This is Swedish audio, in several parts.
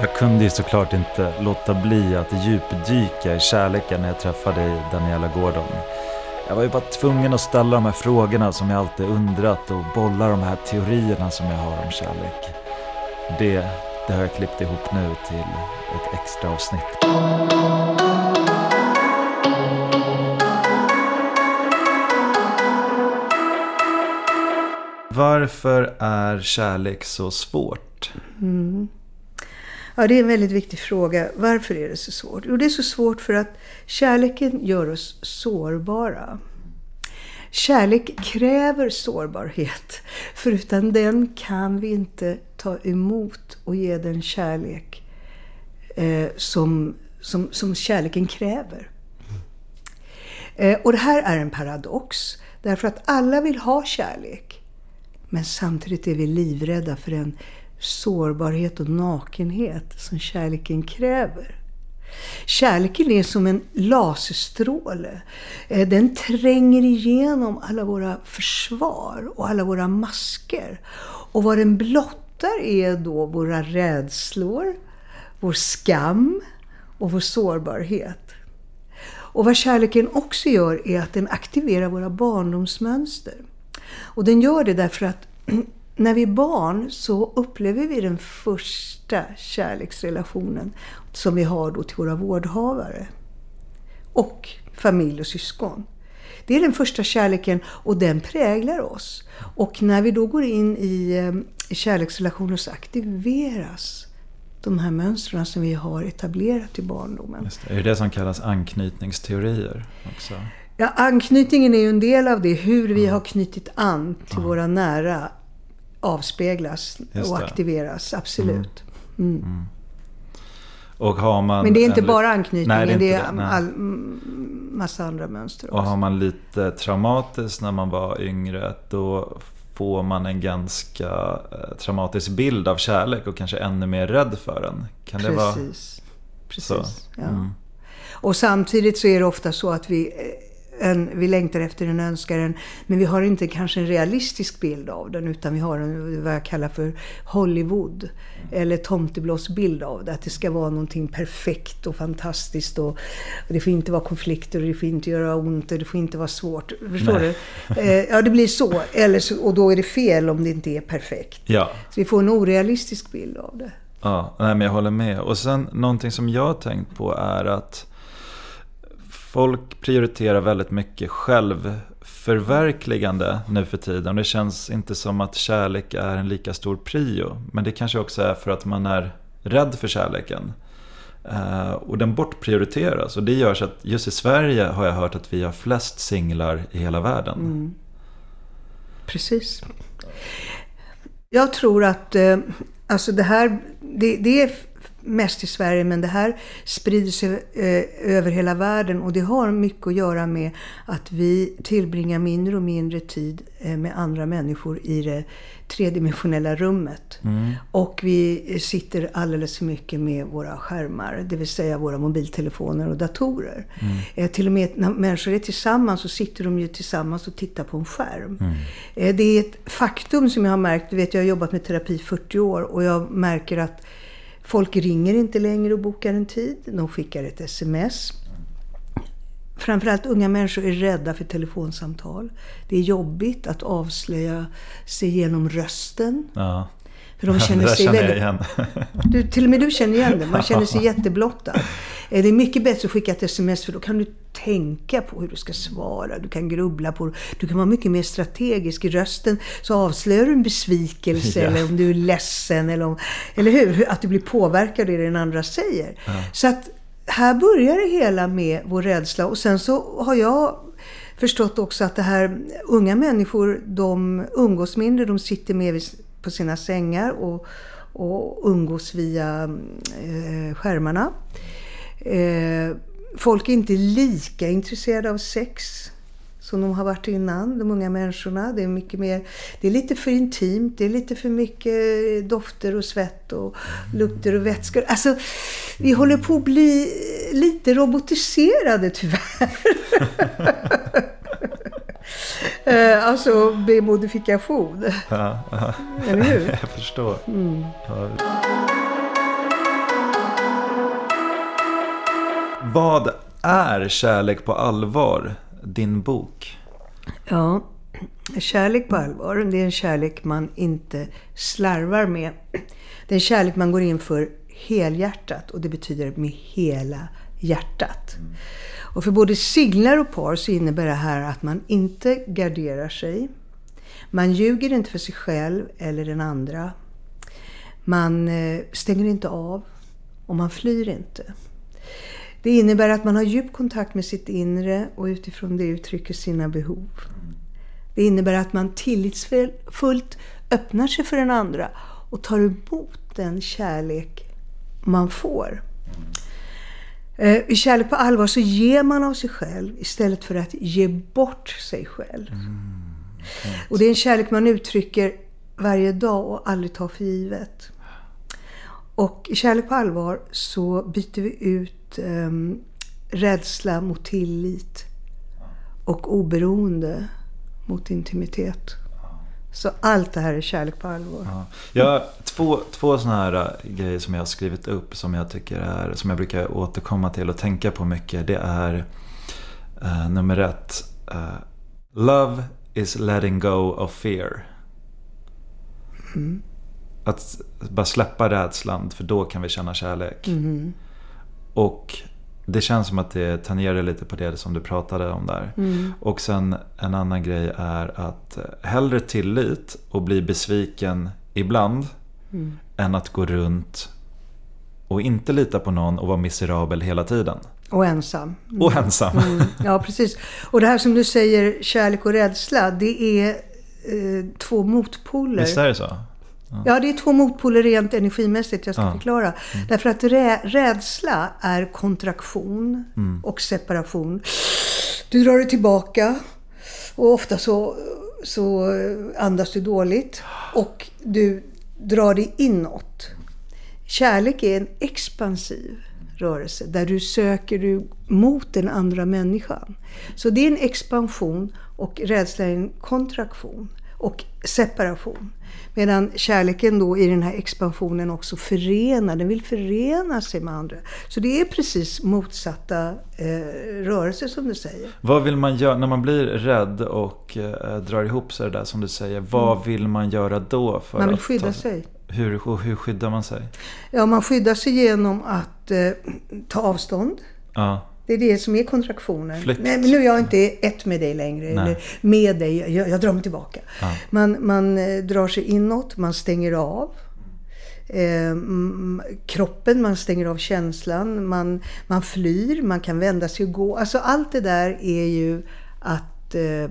Jag kunde ju såklart inte låta bli att djupdyka i kärleken när jag träffade dig, Daniela Gordon. Jag var ju bara tvungen att ställa de här frågorna som jag alltid undrat och bolla de här teorierna som jag har om kärlek. Det, det har jag klippt ihop nu till ett extra avsnitt. Varför är kärlek så svårt? Mm. Ja, det är en väldigt viktig fråga. Varför är det så svårt? Jo, det är så svårt för att kärleken gör oss sårbara. Kärlek kräver sårbarhet. För utan den kan vi inte ta emot och ge den kärlek eh, som, som, som kärleken kräver. Eh, och det här är en paradox. Därför att alla vill ha kärlek. Men samtidigt är vi livrädda för den sårbarhet och nakenhet som kärleken kräver. Kärleken är som en laserstråle. Eh, den tränger igenom alla våra försvar och alla våra masker. Och vad den blottar är då våra rädslor, vår skam och vår sårbarhet. Och vad kärleken också gör är att den aktiverar våra barndomsmönster. Och den gör det därför att när vi är barn så upplever vi den första kärleksrelationen som vi har då till våra vårdhavare. Och familj och syskon. Det är den första kärleken och den präglar oss. Och när vi då går in i, eh, i kärleksrelationer så aktiveras de här mönstren som vi har etablerat i barndomen. Det. Är det det som kallas anknytningsteorier? Också? Ja, anknytningen är ju en del av det. Hur vi har knutit an till våra nära avspeglas och aktiveras. Absolut. Mm. Mm. mm. Och har man Men det är inte bara anknytningen, nej, det är, det är det, all, massa andra mönster också. Och har man lite traumatiskt när man var yngre, då får man en ganska eh, traumatisk bild av kärlek och kanske ännu mer rädd för den. Kan Precis. det vara Precis. Så? Ja. Mm. Och samtidigt så är det ofta så att vi eh, en, vi längtar efter en, önskar en, men vi har inte kanske en realistisk bild av den utan vi har en, vad jag kallar för Hollywood eller tomteblåsbild av det. Att det ska vara någonting perfekt och fantastiskt och, och, det får inte vara konflikter och det får inte göra ont och det får inte vara svårt. Förstår Nej. du? Eh, ja, det blir så. Eller så. Och då är det fel om det inte är perfekt. Ja. Så vi får en orealistisk bild av det. Ja, nej, men jag håller med. Och sen någonting som jag har tänkt på är att Folk prioriterar väldigt mycket självförverkligande nu för tiden. Det känns inte som att kärlek är en lika stor prio. Men det kanske också är för att man är rädd för kärleken. Eh, och den bortprioriteras. Och det gör så att just i Sverige har jag hört att vi har flest singlar i hela världen. Mm. Precis. Jag tror att eh, alltså det här, det, det är mest i Sverige, men det här sprider sig eh, över hela världen och det har mycket att göra med att vi tillbringar mindre och mindre tid eh, med andra människor i det tredimensionella rummet. Mm. Och vi sitter alldeles för mycket med våra skärmar, det vill säga våra mobiltelefoner och datorer. Mm. Eh, till och med när människor är tillsammans så sitter de ju tillsammans och tittar på en skärm. Mm. Eh, det är ett faktum som jag har märkt, du vet jag har jobbat med terapi i 40 år och jag märker att Folk ringer inte längre och bokar en tid. De skickar ett sms. Framförallt unga människor är rädda för telefonsamtal. Det är jobbigt att avslöja sig genom rösten. Ja. För de känner sig känner väldigt... igen. du, till och med du känner igen det. Man känner sig jätteblottad. Eh, det är mycket bättre att skicka ett sms för då kan du tänka på hur du ska svara. Du kan grubbla på det. Du kan vara mycket mer strategisk i rösten. Så avslöjar du en besvikelse ja. eller om du är ledsen. Eller, om, eller hur? Att du blir påverkad av det den andra säger. Ja. Så att här börjar det hela med vår rädsla. Och sen så har jag förstått också att det här unga människor, de umgås mindre. De sitter mer på sina sängar och, och umgås via eh, skärmarna. Eh, folk är inte lika intresserade av sex som de har varit innan, de unga människorna. Det är mycket mer, det är lite för intimt, det är lite för mycket dofter och svett och lukter och vätskor. Alltså, vi håller på att bli lite robotiserade tyvärr. Eh, alltså bli modifikation. Ja. Eller hur? Jag förstår. Mm. Ja. Vad är Kärlek på allvar, din bok? Ja, kärlek på allvar, det är en kärlek man inte slarvar med. Det är en kärlek man går in för helhjärtat och det betyder med hela hjärtat. Och för både singlar och par så innebär det här att man inte garderar sig. Man ljuger inte för sig själv eller den andra. Man eh, stänger inte av och man flyr inte. Det innebär att man har djup kontakt med sitt inre och utifrån det uttrycker sina behov. Det innebär att man tillitsfullt öppnar sig för den andra och tar emot den kärlek man får. Eh, I kärlek på allvar så ger man av sig själv istället för att ge bort sig själv. Mm, och det är en kärlek man uttrycker varje dag och aldrig tar för givet. Och i kärlek på allvar så byter vi ut um, rädsla mot tillit och oberoende mot intimitet. Så allt det här är kärlek på allvar. Ja. Jag två, två sådana här äh, grejer som jag har skrivit upp som jag tycker är, som jag brukar återkomma till och tänka på mycket. Det är uh, nummer ett. Uh, love is letting go of fear. Mm. Att bara släppa rädslan för då kan vi känna kärlek. Mm. Och det känns som att det tangerar lite på det som du pratade om där. Mm. Och sen en annan grej är att hellre tillit och bli besviken ibland mm. än att gå runt och inte lita på någon och vara miserabel hela tiden. Och ensam. Mm. Och ensam. Mm. Ja, precis. Och det här som du säger, kärlek och rädsla, det är eh, två motpoler. Visst är det så? Ja. det är två motpoler rent energimässigt. Jag ska ja. förklara. Mm. Därför att rä rädsla är kontraktion mm. och separation. Du drar dig tillbaka och ofta så, så andas du dåligt. Och du drar dig inåt. Kärlek är en expansiv rörelse där du söker du mot den andra människan. Så det är en expansion och rädsla är en kontraktion och separation. Medan kärleken då i den här expansionen också förenar, den vill förena sig med andra. Så det är precis motsatta eh, rörelser som du säger. Vad vill man göra när man blir rädd och eh, drar ihop sig där som du säger? Vad mm. vill man göra då? För man vill skydda ta, sig. Hur, och hur skyddar man sig? Ja, man skyddar sig genom att eh, ta avstånd. Ja. Det är det som är kontraktionen. Flykt. Nej, men nu är jag inte ett med dig längre. Nej. Eller med dig. Jag, jag drar mig tillbaka. Ja. Man, man eh, drar sig inåt, man stänger av. Eh, kroppen, man stänger av känslan, man, man flyr, man kan vända sig och gå. Alltså allt det där är ju att... Eh,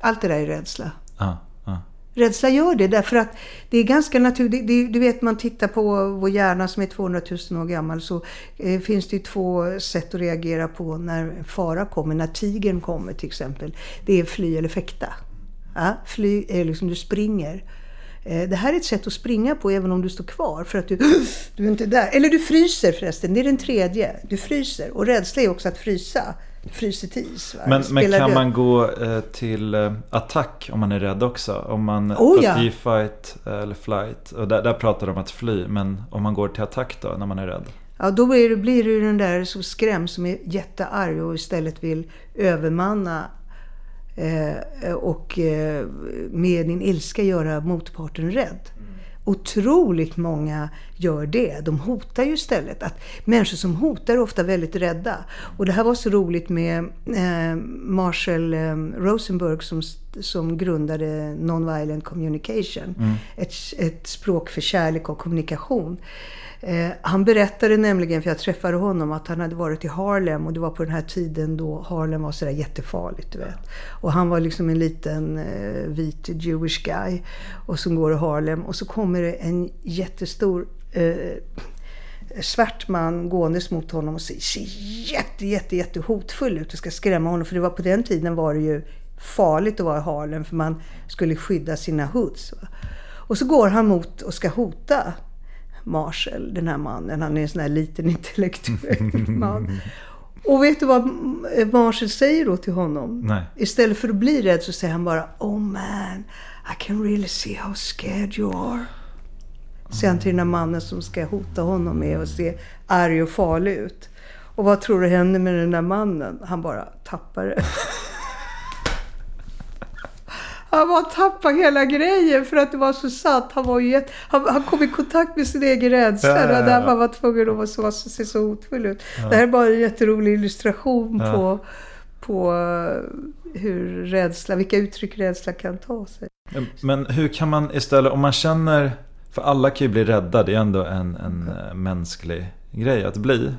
allt det där är rädsla. Rädsla gör det därför att det är ganska naturligt. Du vet man tittar på vår hjärna som är 200 000 år gammal så eh, finns det ju två sätt att reagera på när fara kommer. När tigern kommer till exempel. Det är fly eller fäkta. Ja, fly är liksom du springer. Eh, det här är ett sätt att springa på även om du står kvar för att du, du är inte där. Eller du fryser förresten, det är den tredje. Du fryser. Och rädsla är också att frysa fryser till is. Men, men kan man gå eh, till eh, attack om man är rädd också? Om man oh, ja. fight eh, eller flight. Och där, där pratar de om att fly. Men om man går till attack då när man är rädd? Ja, då blir du, blir du den där som skrämd som är jättearg och istället vill övermanna eh, och eh, med din ilska göra motparten rädd. Otroligt många gör det. De hotar ju istället. Att människor som hotar är ofta väldigt rädda. Och det här var så roligt med eh, Marshall eh, Rosenberg som, som grundade Nonviolent Communication. Mm. Ett, ett språk för kärlek och kommunikation. Eh, han berättade nämligen, för jag träffade honom, att han hade varit i Harlem och det var på den här tiden då Harlem var sådär jättefarligt. Du vet. Och han var liksom en liten eh, vit Jewish guy och som går i Harlem och så kommer det en jättestor eh, svart man gåendes mot honom och ser, ser jätte, jätte, jätte hotfull ut och ska skrämma honom. För det var på den tiden var det ju farligt att vara i Harlem för man skulle skydda sina hoods. Och så går han mot och ska hota Marshall, den här mannen. Han är en sån här liten intellektuell man. Och vet du vad Marshall säger då till honom? Nej. Istället för att bli rädd så säger han bara Oh man, I can really see how scared you are. Säger han till den här mannen som ska hota honom med att se arg och farlig ut. Och vad tror du hände med den där mannen? Han bara tappade det. Han bara tappade hela grejen för att det var så sant. Han, var ju jätte, han, han kom i kontakt med sin egen rädsla. Ja, ja, ja. Därför han var tvungen att så, så, se så hotfull ut. Det här är bara en jätterolig illustration Ja. på, på eh, hur rädsla, vilka uttryck rädsla kan ta sig. Men hur kan man istället, om man känner, för alla kan ju bli rädda, det är ändå en, en eh, mänsklig grej att bli.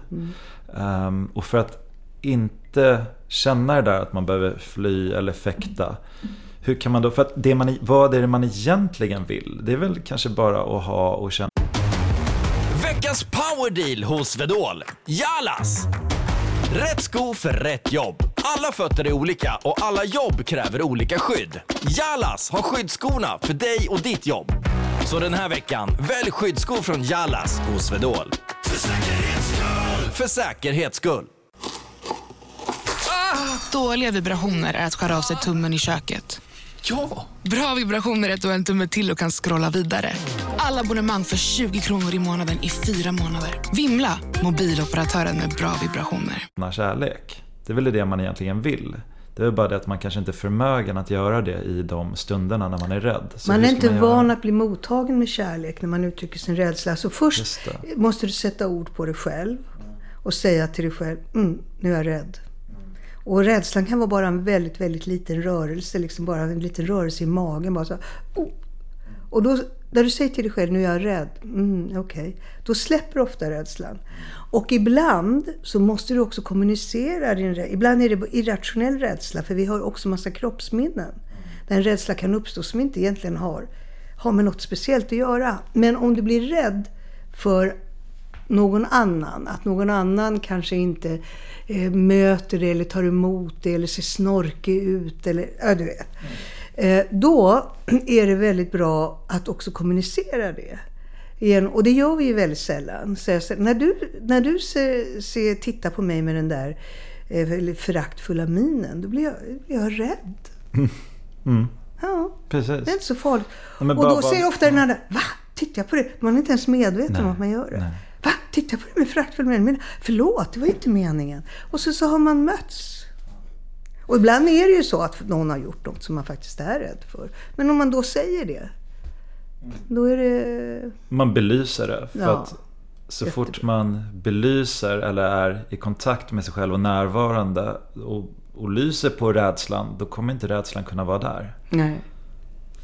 Ehm, och för att inte känna det där att man behöver fly eller fäkta. Hur kan man då, för att det man, vad är det man egentligen vill? Det är väl kanske bara att ha och känna Veckans powerdeal hos Swedol. Jalas! Rätt sko för rätt jobb. Alla fötter är olika och alla jobb kräver olika skydd. Jalas har skyddsskorna för dig och ditt jobb. Så den här veckan, välj skyddsskor från Jalas hos Swedol. För säkerhets skull! För säkerhets skull. Dåliga vibrationer är att skära av sig tummen i köket. Ja! Bra vibrationer är att du har en tumme till och kan scrolla vidare. Alla abonnemang för 20 kronor i månaden i fyra månader. Vimla! Mobiloperatören med bra vibrationer. kärlek. Det är väl det man egentligen vill. Det är bara det att man kanske inte är förmögen att göra det i de stunderna när man är rädd. Så man är inte göra? van att bli mottagen med kärlek när man uttrycker sin rädsla. Så först måste du sätta ord på dig själv och säga till dig själv, mm, nu är jag rädd. Och rädslan kan vara bara en väldigt, väldigt liten rörelse, liksom bara en liten rörelse i magen. Bara så, oh. Och då, när du säger till dig själv, nu är jag rädd, mm, okej. Då släpper ofta rädslan. Och ibland så måste du också kommunicera din rädsla. Ibland är det irrationell rädsla, för vi har också massa kroppsminnen. Där en rädsla kan uppstå som inte egentligen har, har med något speciellt att göra. Men om du blir rädd för någon annan. Att någon annan kanske inte eh, möter det eller tar emot det eller ser snorkig ut. Eller, ja, du vet. Eh, då är det väldigt bra att också kommunicera det. Igen, och det gör vi ju väldigt sällan. Så jag, när du, när du ser, ser, tittar på mig med den där eh, föraktfulla minen, då blir jag, blir jag rädd. Mm, Ja, precis. det är inte så farligt. Ja, och då bara- säger ofta den andra, va? Tittar jag på det? Man är inte ens medveten om Nej, att man gör det. nej. Va? Tittar jag på det med föraktfull min? Men förlåt, det var inte meningen. Och så, så har man mötts. Och ibland är det ju så att någon har gjort något som man faktiskt är rädd för. Men om man då säger det, då är det... Man belyser det. För Ja, att så fort man belyser eller är i kontakt med sig själv och närvarande och, och lyser på rädslan, då kommer inte rädslan kunna vara där. Nej,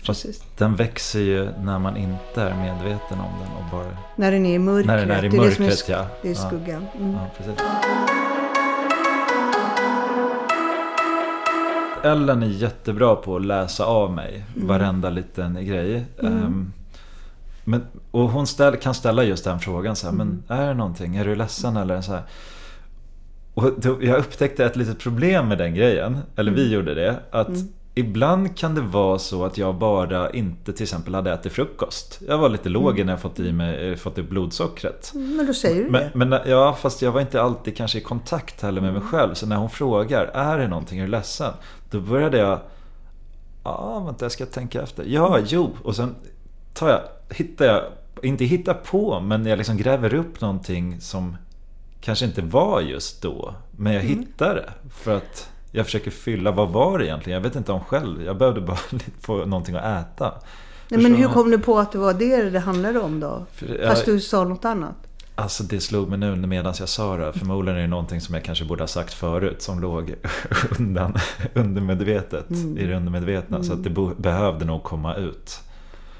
precis. den växer ju när man inte är medveten om den och bara... När den är i mörkret. När den är i det är det är, mörkret, sk- ja. Det är skuggan. Mm. Ja, precis. Ellen är jättebra på att läsa av mig varenda liten grej. Ehm, men, och hon ställ, kan ställa just den frågan så här, men är det någonting? Är du ledsen eller så här? Och då, jag upptäckte ett litet problem med den grejen, eller vi gjorde det, att ibland kan det vara så att jag bara inte till exempel hade ätit frukost. Jag var lite låg när jag fått, i mig, eh, fått upp blodsockret. Mm, Men då säger du det. men ja, fast jag var inte alltid kanske i kontakt heller med mig själv. Så när hon frågar, är det någonting, är du ledsen? Då började jag, ja vänta jag ska tänka efter. Ja, jo. Och sen tar jag, hittar jag, inte hittar på, men jag liksom gräver upp någonting som kanske inte var just då. Men jag hittar det. För att jag försöker fylla, vad var det egentligen? Jag vet inte om själv. Jag behövde bara få någonting att äta. Nej, men hur kom du på att det var det det handlade om då? Fast du sa något annat? Alltså det slog mig nu medan jag sa det. Förmodligen är det någonting som jag kanske borde ha sagt förut som låg undan, undermedvetet i det undermedvetna. Så att det behövde nog komma ut.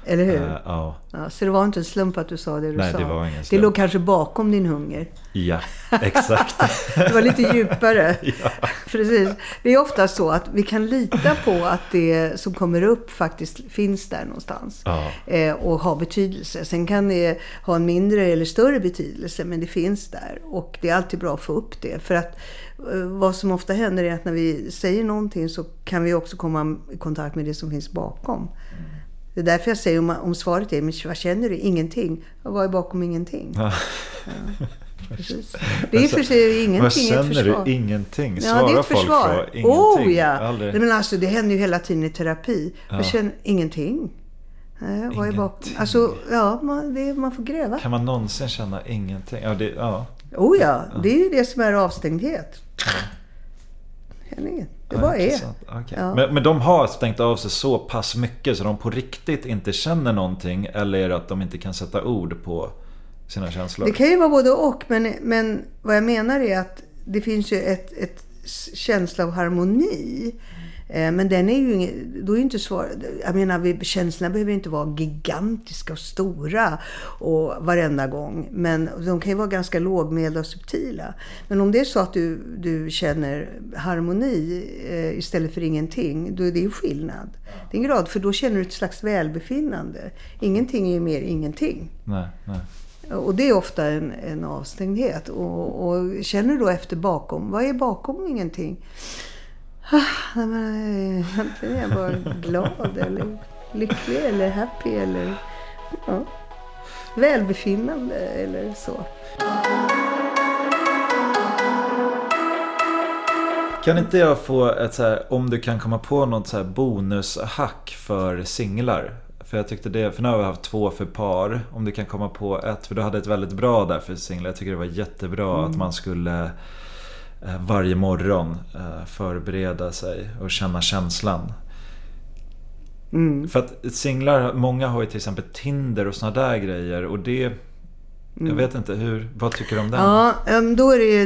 Eller hur? Eh, ja. Ja, så det var inte en slump att du sa det du Nej, sa? det var ingen Det slump. låg kanske bakom din hunger? ja, exakt. Det var lite djupare. Precis. Det är ofta så att vi kan lita på att det som kommer upp faktiskt finns där någonstans. Ja. Eh, och har betydelse. Sen kan det ha en mindre eller större betydelse, men det finns där. Och det är alltid bra att få upp det. För att eh, vad som ofta händer är att när vi säger någonting så kan vi också komma i kontakt med det som finns bakom. Det är därför jag säger om, om svaret är, men vad känner du? Ingenting. Ja, Vad är bakom ingenting? Ja. Precis. Det är och för sig ingenting Vad känner du? Ingenting? Ja, Svarar det är ett folk försvar. så? Ingenting? Oh ja! Aldrig. Men alltså, det händer ju hela tiden i terapi. Ja. Jag känner ingenting. Nej, vad är bakom? Alltså, ja, man, det, man får gräva. Kan man någonsin känna ingenting? Ja, det, ja. Oh ja, det är ju det som är avstängdhet. Det bara är. Okay. Ja. Men, men de har stängt av sig så pass mycket så de på riktigt inte känner någonting? Eller är det att de inte kan sätta ord på sina känslor? Det kan ju vara både och. Men, men vad jag menar är att det finns ju ett, ett känsla av harmoni. Eh, men den är ju då är inte svår. Jag menar, känslorna behöver inte vara gigantiska och stora och varenda gång. Men de kan ju vara ganska lågmälda och subtila. Men om det är så att du, du känner harmoni eh, istället för ingenting, då är det ju skillnad. Det är en grad, för då känner du ett slags välbefinnande. Ingenting är ju mer ingenting. Nej, nej. Och det är ofta en, en avstängdhet. Och, och känner du då efter bakom, vad är bakom ingenting? Ah, men, antingen är jag bara glad eller lycklig eller happy eller ja, välbefinnande eller så. Kan inte jag få ett så här, om du kan komma på något så här bonushack för singlar? För jag tyckte det, för nu har vi haft två för par. Om du kan komma på ett, för du hade ett väldigt bra där för singlar. Jag tycker det var jättebra mm. att man skulle eh, varje morgon eh, förbereda sig och känna känslan. Mm. För att singlar, många har ju till exempel Tinder och såna där grejer och det mm. Jag vet inte, hur, vad tycker du om den? Ja, då är det ju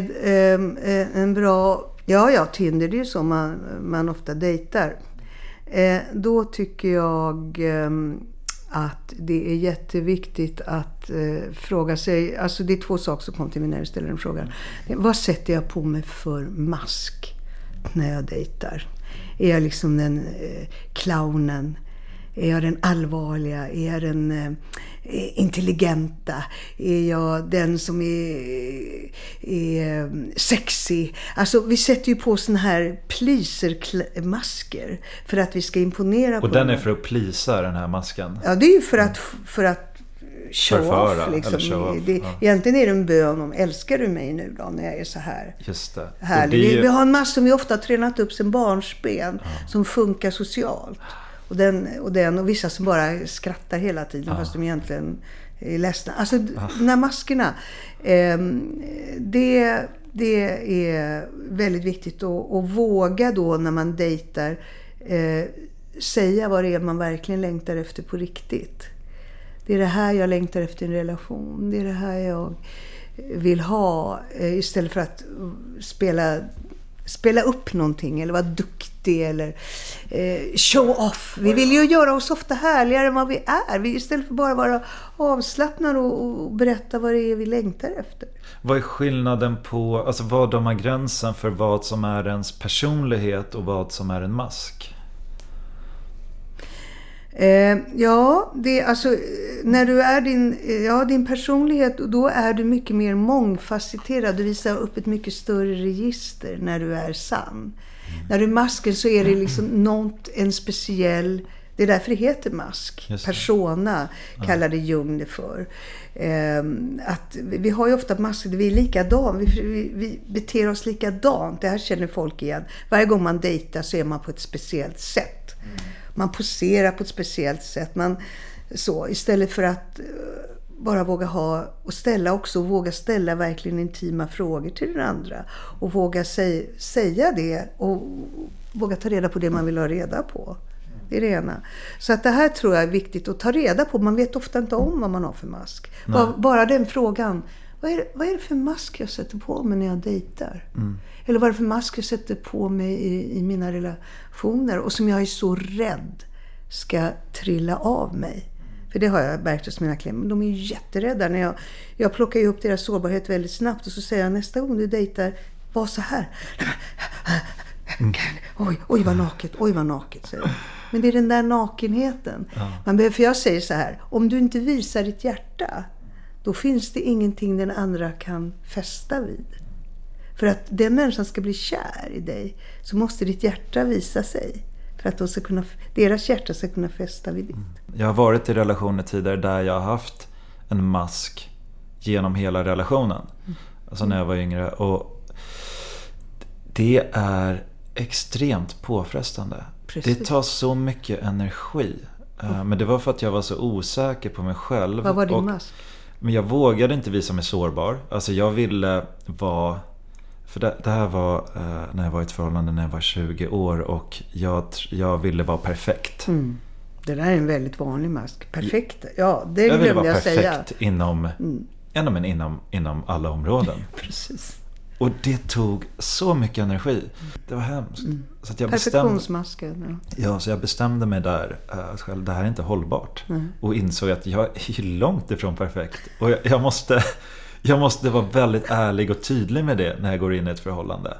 eh, en bra... Ja, ja, Tinder det är ju så man, man ofta dejtar. Eh, då tycker jag eh, att det är jätteviktigt att eh, fråga sig, alltså det är två saker som kom till mig när du ställer den frågan. Vad sätter jag på mig för mask när jag dejtar? Är jag liksom den eh, clownen? Är jag den allvarliga? Är jag den eh, intelligenta? Är jag den som är, är sexy? Alltså vi sätter ju på såna här pleaser-masker för att vi ska imponera Och på den är för att plisa den här masken? Ja, det är ju för att, för att show off. Liksom. Show off, det, ja. Egentligen är det en bön om älskar du mig nu då när jag är så här Just det. härlig. Det ju... vi, har en massa som vi ofta har tränat upp sen barnsben ja. som funkar socialt. Och den, och den och vissa som bara skrattar hela tiden ja. fast de egentligen är ledsna. Alltså ja. de här maskerna. Eh, det, det är väldigt viktigt att, att våga då när man dejtar eh, säga vad det är man verkligen längtar efter på riktigt. Det är det här jag längtar efter i en relation. Det är det här jag vill ha. Eh, istället för att spela spela upp någonting eller vara duktig eller eh, show off. Vi vill ju göra oss ofta härligare än vad vi är. Vi, istället för bara vara avslappnade och, och, berätta vad det är vi längtar efter. Vad är skillnaden på, alltså vad de har gränsen för vad som är ens personlighet och vad som är en mask? Eh, ja, det, alltså, när du är din, ja, din personlighet, då är du mycket mer mångfacetterad. Du visar upp ett mycket större register när du är sann. Mm. När du är masken så är det liksom något, en speciell... Det är därför det heter mask. Persona kallade Jung det för. Eh, att vi har ju ofta masker, vi är likadana. Vi, vi, vi beter oss likadant. Det här känner folk igen. Varje gång man dejtar så är man på ett speciellt sätt. Mm. Man poserar på ett speciellt sätt. Man, så, istället för att eh, bara våga ha och ställa också, våga ställa verkligen intima frågor till den andra. Och våga säg, säga det och våga ta reda på det man vill ha reda på. Det är det ena. Så att det här tror jag är viktigt att ta reda på. Man vet ofta inte om vad man har för mask. Bara, bara den frågan. Vad är, vad är det för mask jag sätter på mig när jag dejtar? Mm. Eller vad är det för mask jag sätter på mig i, i mina relationer och som jag är så rädd ska trilla av mig? För det har jag märkt hos mina klienter. De är ju jätterädda. När jag, jag plockar ju upp deras sårbarhet väldigt snabbt och så säger jag nästa gång du dejtar, var så här. Mm. Oj, oj vad naket, oj vad naket, säger Men det är den där nakenheten. Ja. Man behöver, för jag säger så här, om du inte visar ditt hjärta, då finns det ingenting den andra kan fästa vid. För att den människan ska bli kär i dig så måste ditt hjärta visa sig. För att de ska kunna, deras hjärta ska kunna fästa vid ditt. Mm. Jag har varit i relationer tidigare där jag har haft en mask genom hela relationen. Mm. Alltså när jag var yngre. Och det är extremt påfrestande. Precis. Det tar så mycket energi. Mm. Men det var för att jag var så osäker på mig själv. Vad var din mask? Men jag vågade inte visa mig sårbar. Alltså jag ville vara... För det, det här var eh, när jag var i ett förhållande när jag var 20 år och jag, jag ville vara perfekt. Mm. Det där är en väldigt vanlig mask. Perfekt. Ja, det Jag ville glömde vara jag säga. Mm. perfekt inom, ja, men inom, inom alla områden. Precis. Och det tog så mycket energi. Det var hemskt. Så att jag bestämde, Perfektionsmasken. Ja. ja, så jag bestämde mig där eh, att själv, det här är inte hållbart. Och insåg att jag är långt ifrån perfekt. Och jag, jag, måste, jag måste vara väldigt ärlig och tydlig med det när jag går in i ett förhållande.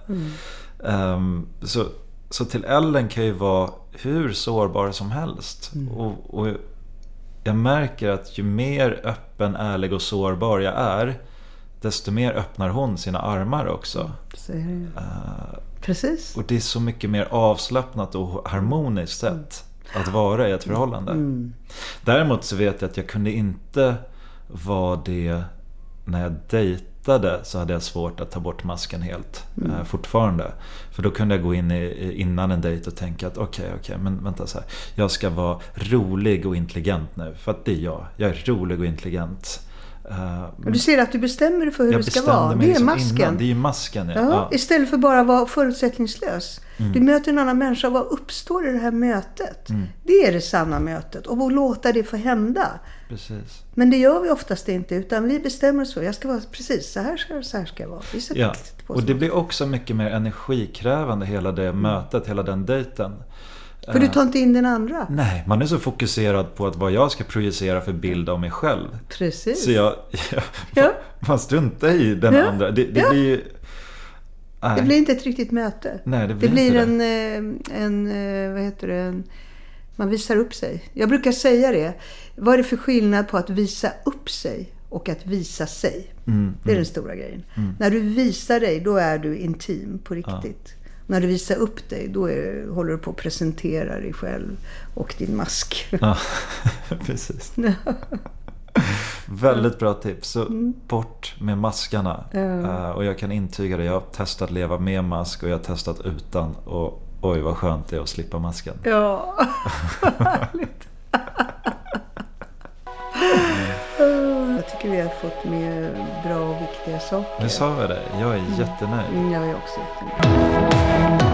Ehm, så, så till Ellen kan jag ju vara hur sårbar som helst. Och, och jag märker att ju mer öppen, ärlig och sårbar jag är desto mer öppnar hon sina armar också. Eh, Precis. och det är så mycket mer avslappnat och harmoniskt sätt att vara i ett förhållande. Däremot så vet jag att jag kunde inte vara det när jag dejtade så hade jag svårt att ta bort masken helt eh, fortfarande. För då kunde jag gå in i, innan en dejt och tänka att okej, okej, men vänta så här. Jag ska vara rolig och intelligent nu. För att det är jag. Jag är rolig och intelligent. Och du ser att du bestämmer dig för hur det ska vara. Det är liksom masken. Innan. Det är ju masken ja. Ja, ja. Istället för bara att vara förutsättningslös. Mm. Du möter en annan människa. Vad uppstår i det här mötet? Mm. Det är det sanna mötet. Och att låta det få hända. Precis. Men det gör vi oftast inte. Utan vi bestämmer oss för. Jag ska vara precis så här ska, så här ska jag vara. Vi Ja, och det blir också mycket mer energikrävande hela det mötet, hela den dejten. För du tar inte in den andra. Nej, man är så fokuserad på att vad jag ska projicera för bild av mig själv. Precis. Så jag, Ja. man struntar i den Ja. andra. Det, det Ja. blir ju... Nej. Det blir inte ett riktigt möte. Nej, det blir det blir en, eh, en, eh, vad heter det, en, man visar upp sig. Jag brukar säga det. Vad är det för skillnad på att visa upp sig och att visa sig? Mm, Det är den stora grejen. När du visar dig, då är du intim på riktigt. När du visar upp dig, då är, håller du på att presentera dig själv och din mask. Ja, precis. Väldigt bra tips. Så bort med maskarna. Eh, och jag kan intyga det. Jag har testat leva med mask och jag har testat utan. Och oj vad skönt det är att slippa masken. Ja, härligt. Jag tycker vi har fått med bra och viktiga saker. Nu sa vi det. Jag är jättenöjd. Mm, Jag är också jättenöjd.